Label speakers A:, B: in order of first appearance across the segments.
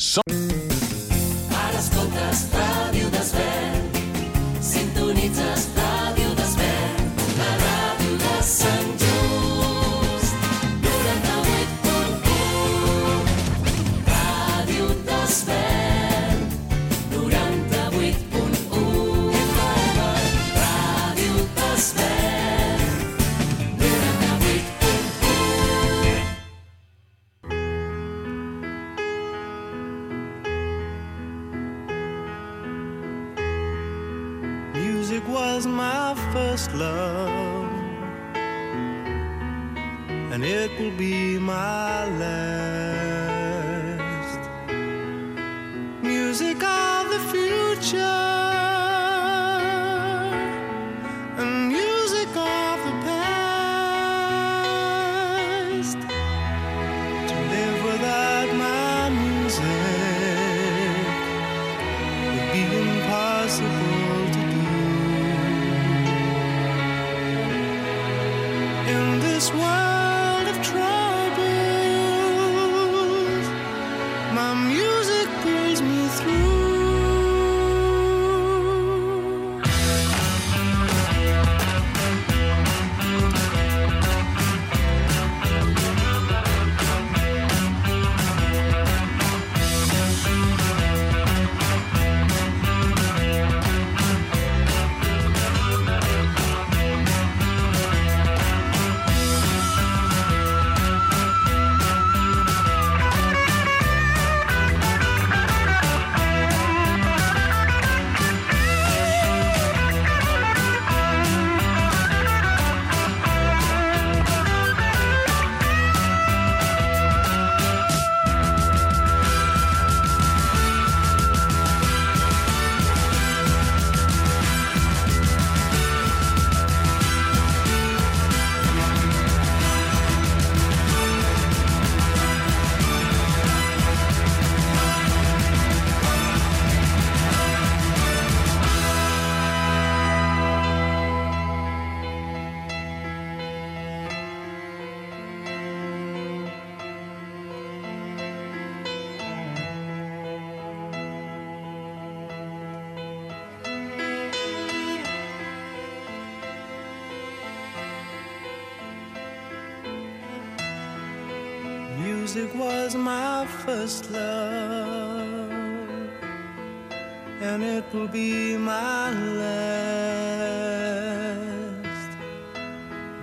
A: Some- was my first love, and it will be my last.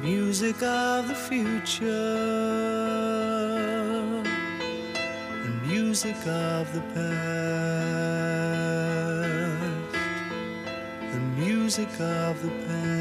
A: Music of the future, and music of the past, and music of the past.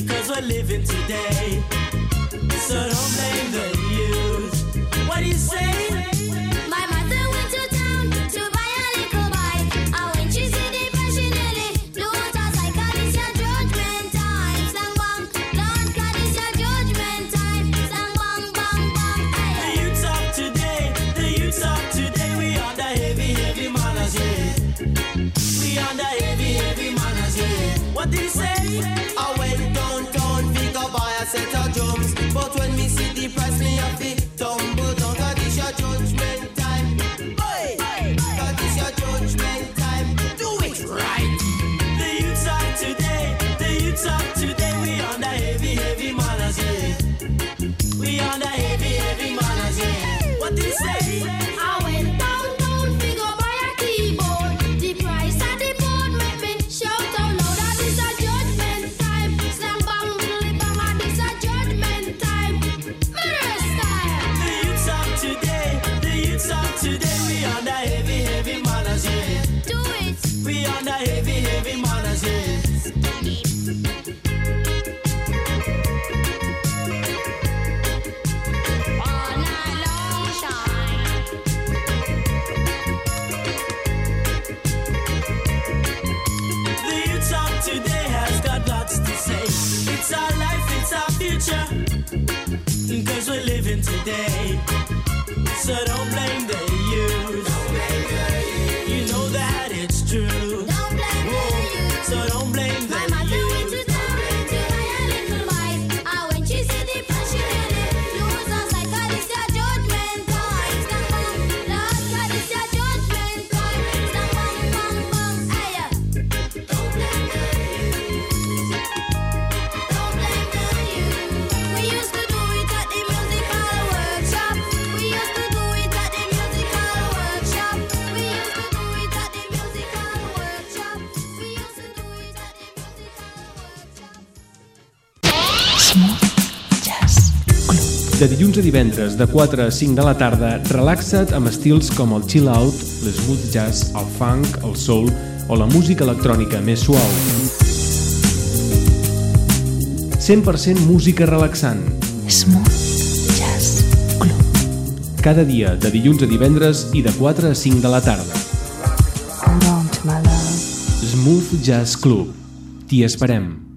B: because we're living today. So don't blame the youth. What do you say?
C: day. dilluns a divendres de 4 a 5 de la tarda, relaxa't amb estils com el chill-out, l'smooth jazz, el funk, el soul o la música electrònica més suau. 100% música relaxant.
D: Smooth Jazz Club.
C: Cada dia, de dilluns a divendres i de 4 a 5 de la tarda. Smooth Jazz Club. T'hi esperem.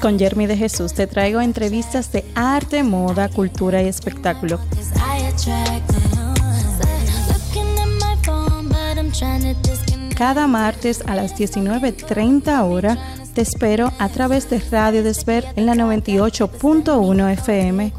E: Con Jeremy de Jesús te traigo entrevistas de arte, moda, cultura y espectáculo. Cada martes a las 19.30 hora te espero a través de Radio Desver en la 98.1 FM.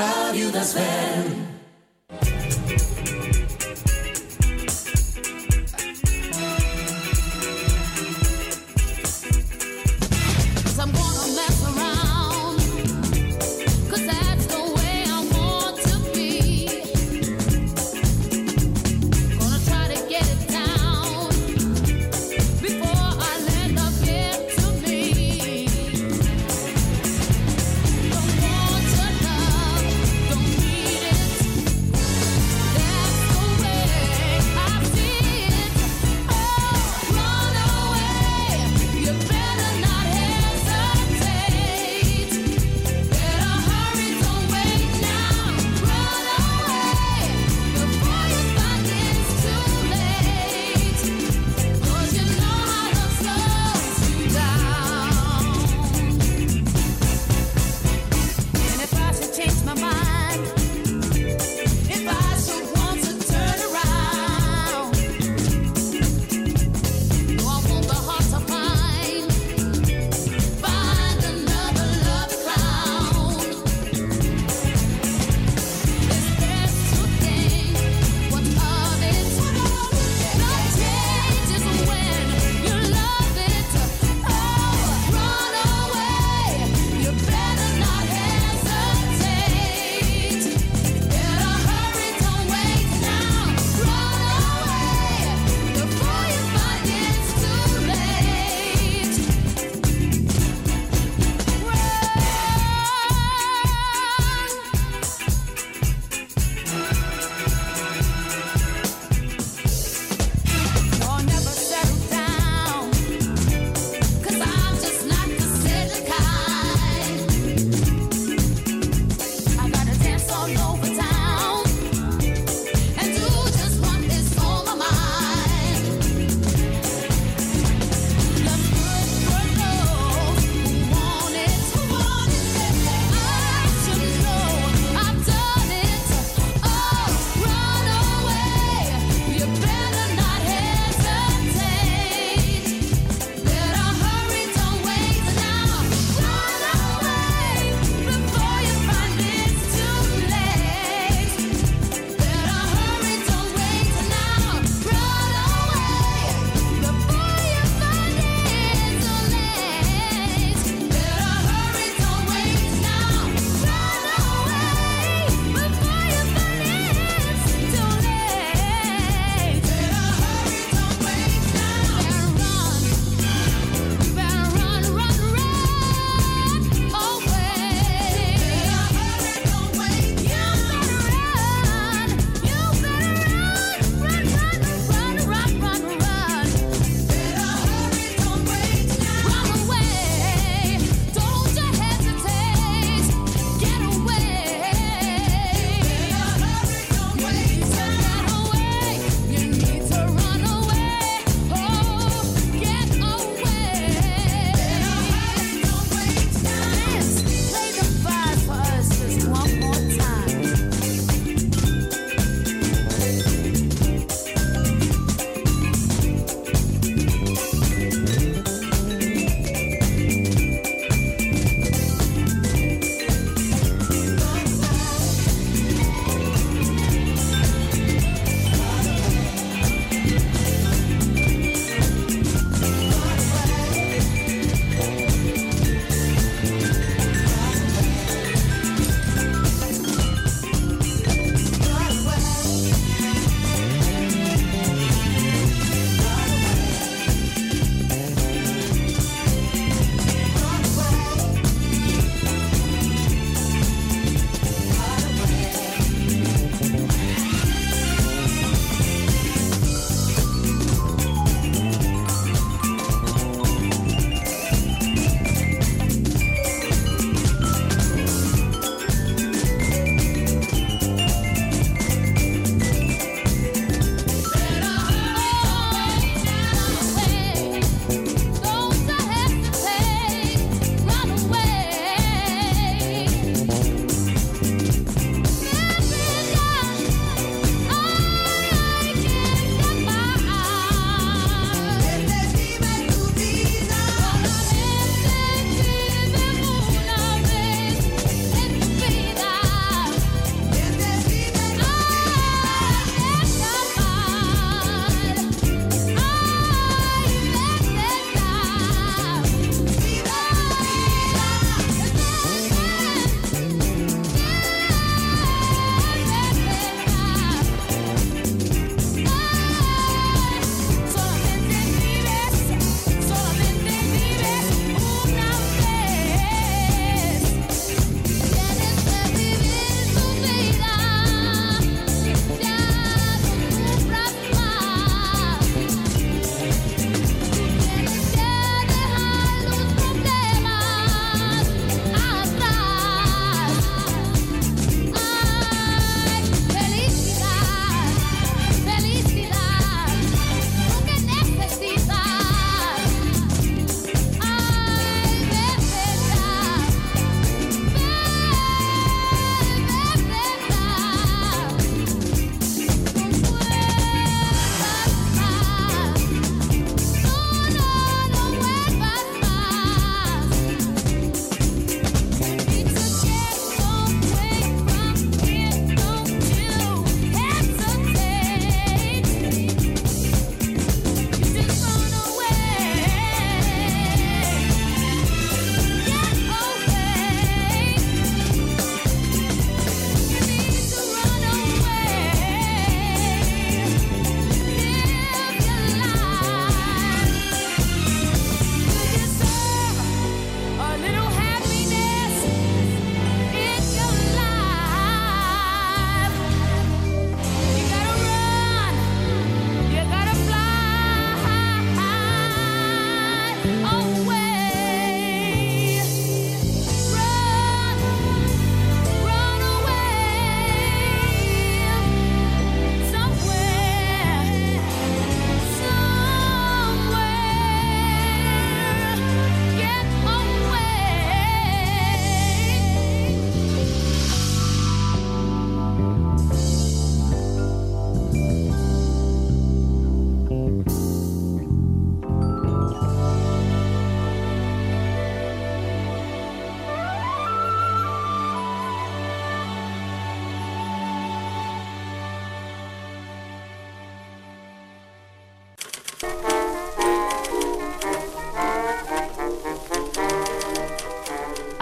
E: Escoltes Ràdio Desvern.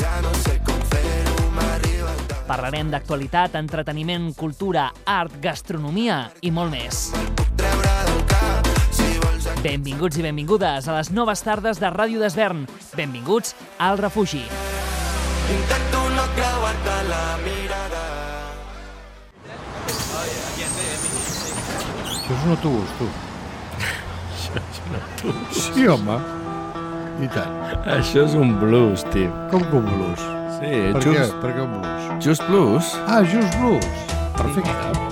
F: Ja no sé com fer-ho, m'arriba.
G: Parlarem d'actualitat, entreteniment, cultura, art, gastronomia i molt més. Benvinguts i benvingudes a les noves tardes de Ràdio d'Esvern. Benvinguts al refugi.
F: Intento no creuar-te la mirada.
H: Això és un autobús, tu. Sí, home. I tant.
I: Això és un blues, tio.
H: Com que un blues?
I: Sí,
H: Per
I: just,
H: què? Per què un blues?
I: just blues.
H: Ah, just blues. Perfecte.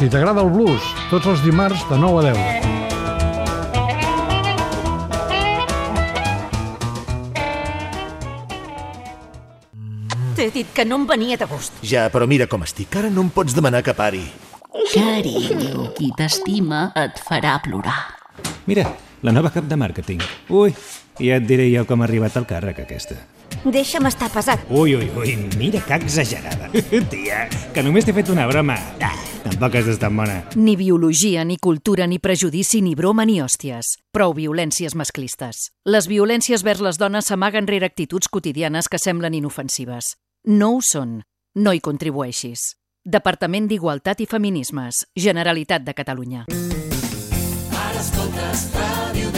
H: Si t'agrada el blues, tots els dimarts de 9 a 10.
J: T'he dit que no em venia de gust.
K: Ja, però mira com estic. Ara no em pots demanar que pari.
J: Carinyo, qui t'estima et farà plorar.
L: Mira, la nova cap de màrqueting. Ui, ja et diré jo com ha arribat al càrrec aquesta.
J: Deixa'm estar pesat.
L: Ui, ui, ui, mira que exagerada. Tia, que només t'he fet una broma. Ah, tampoc has d'estar bona.
M: Ni biologia, ni cultura, ni prejudici, ni broma, ni hòsties. Prou violències masclistes. Les violències vers les dones s'amaguen rere actituds quotidianes que semblen inofensives. No ho són. No hi contribueixis. Departament d'Igualtat i Feminismes. Generalitat de Catalunya.
E: Ara escoltes Ràdio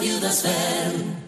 E: escoltes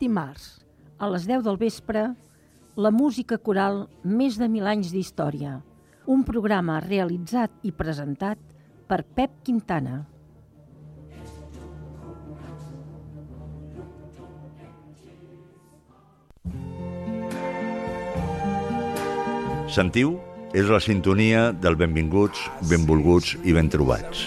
N: Dimarts, a les 10 del vespre, la música coral Més de mil anys d'història, un programa realitzat i presentat per Pep Quintana.
O: Sentiu? És la sintonia del benvinguts, benvolguts i ben trobats.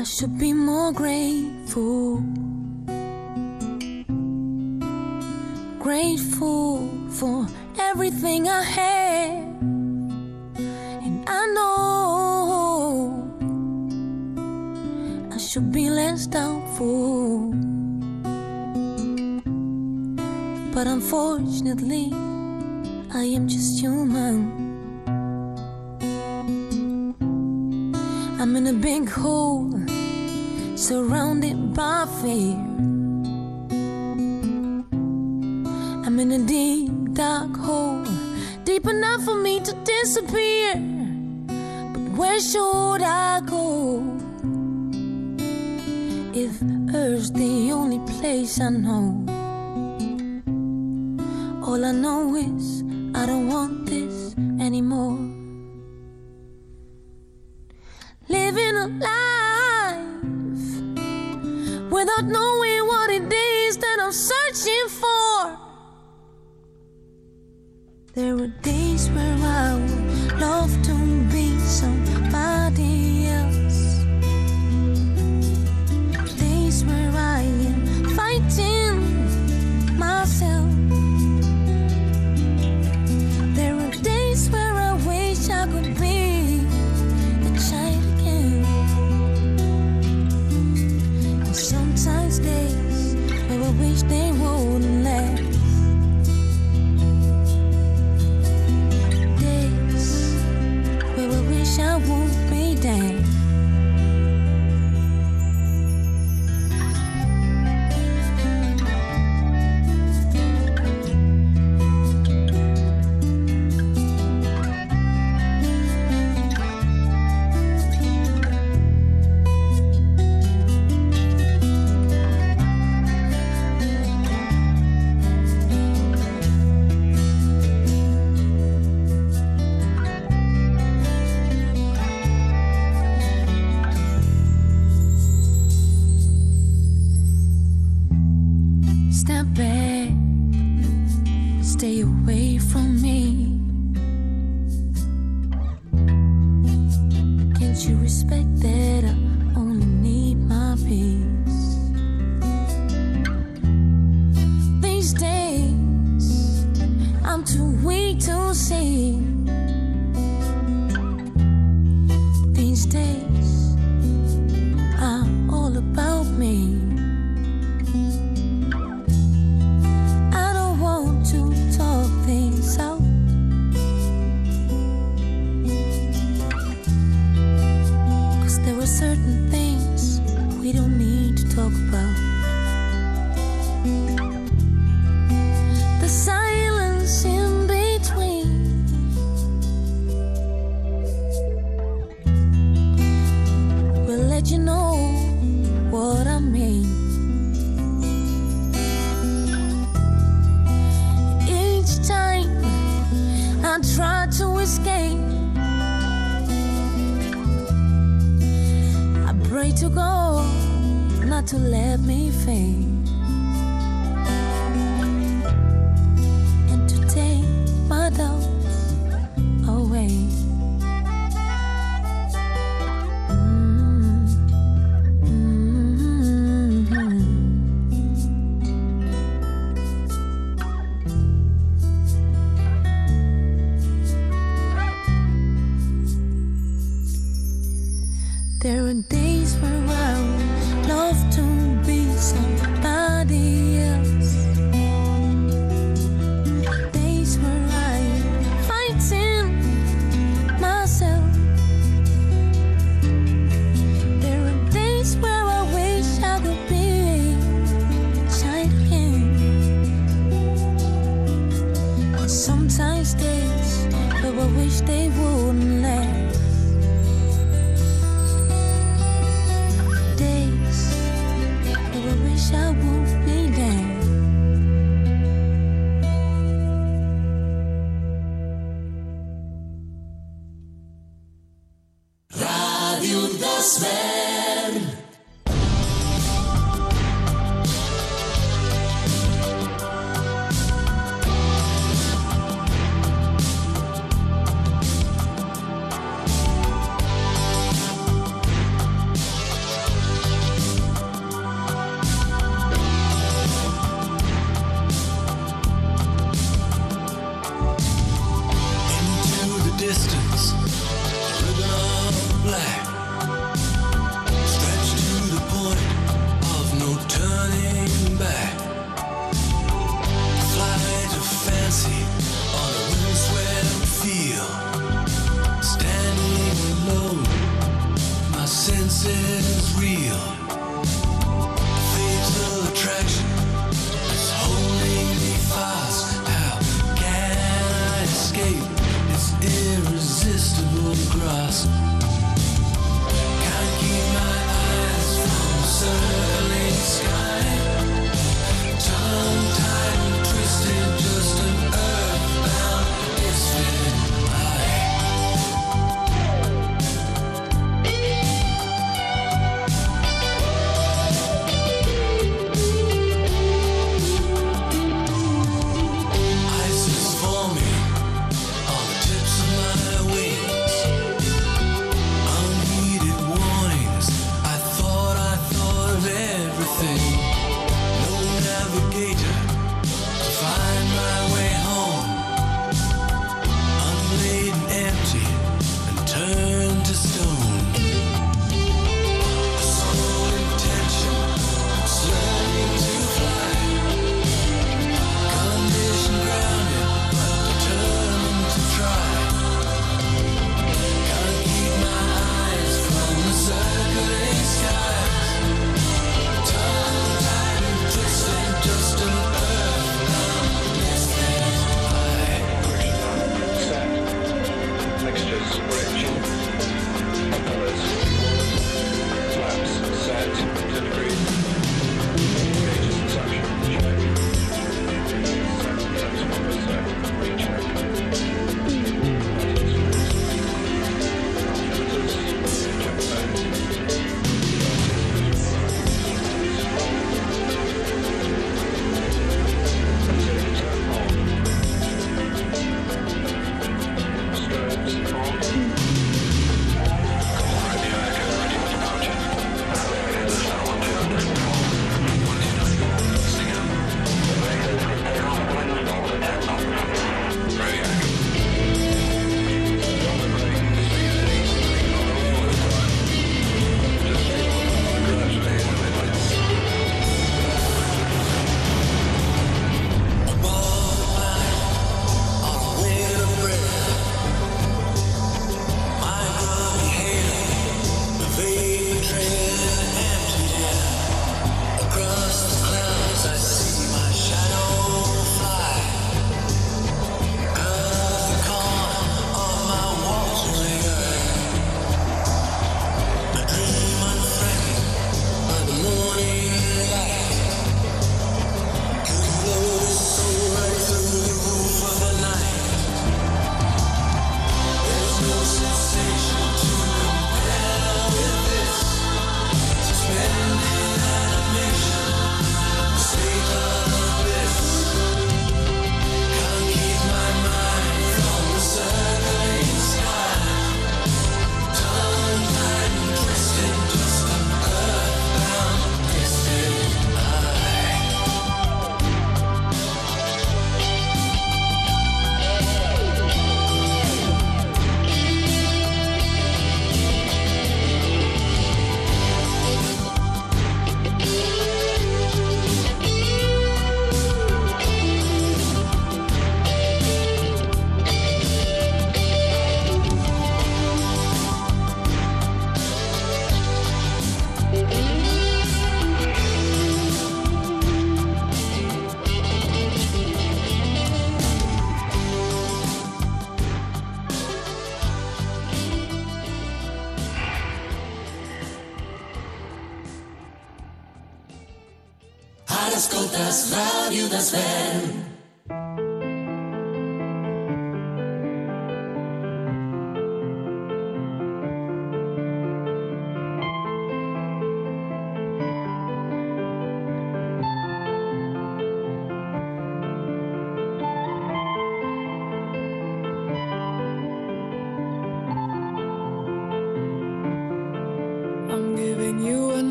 P: I should be more grateful. Grateful for everything I have. And I know I should be less doubtful. But unfortunately, I am just human. I'm in a big hole surrounded by fear. I'm in a deep, dark hole, deep enough for me to disappear. But where should I go? If Earth's the only place I know, all I know is I don't want this.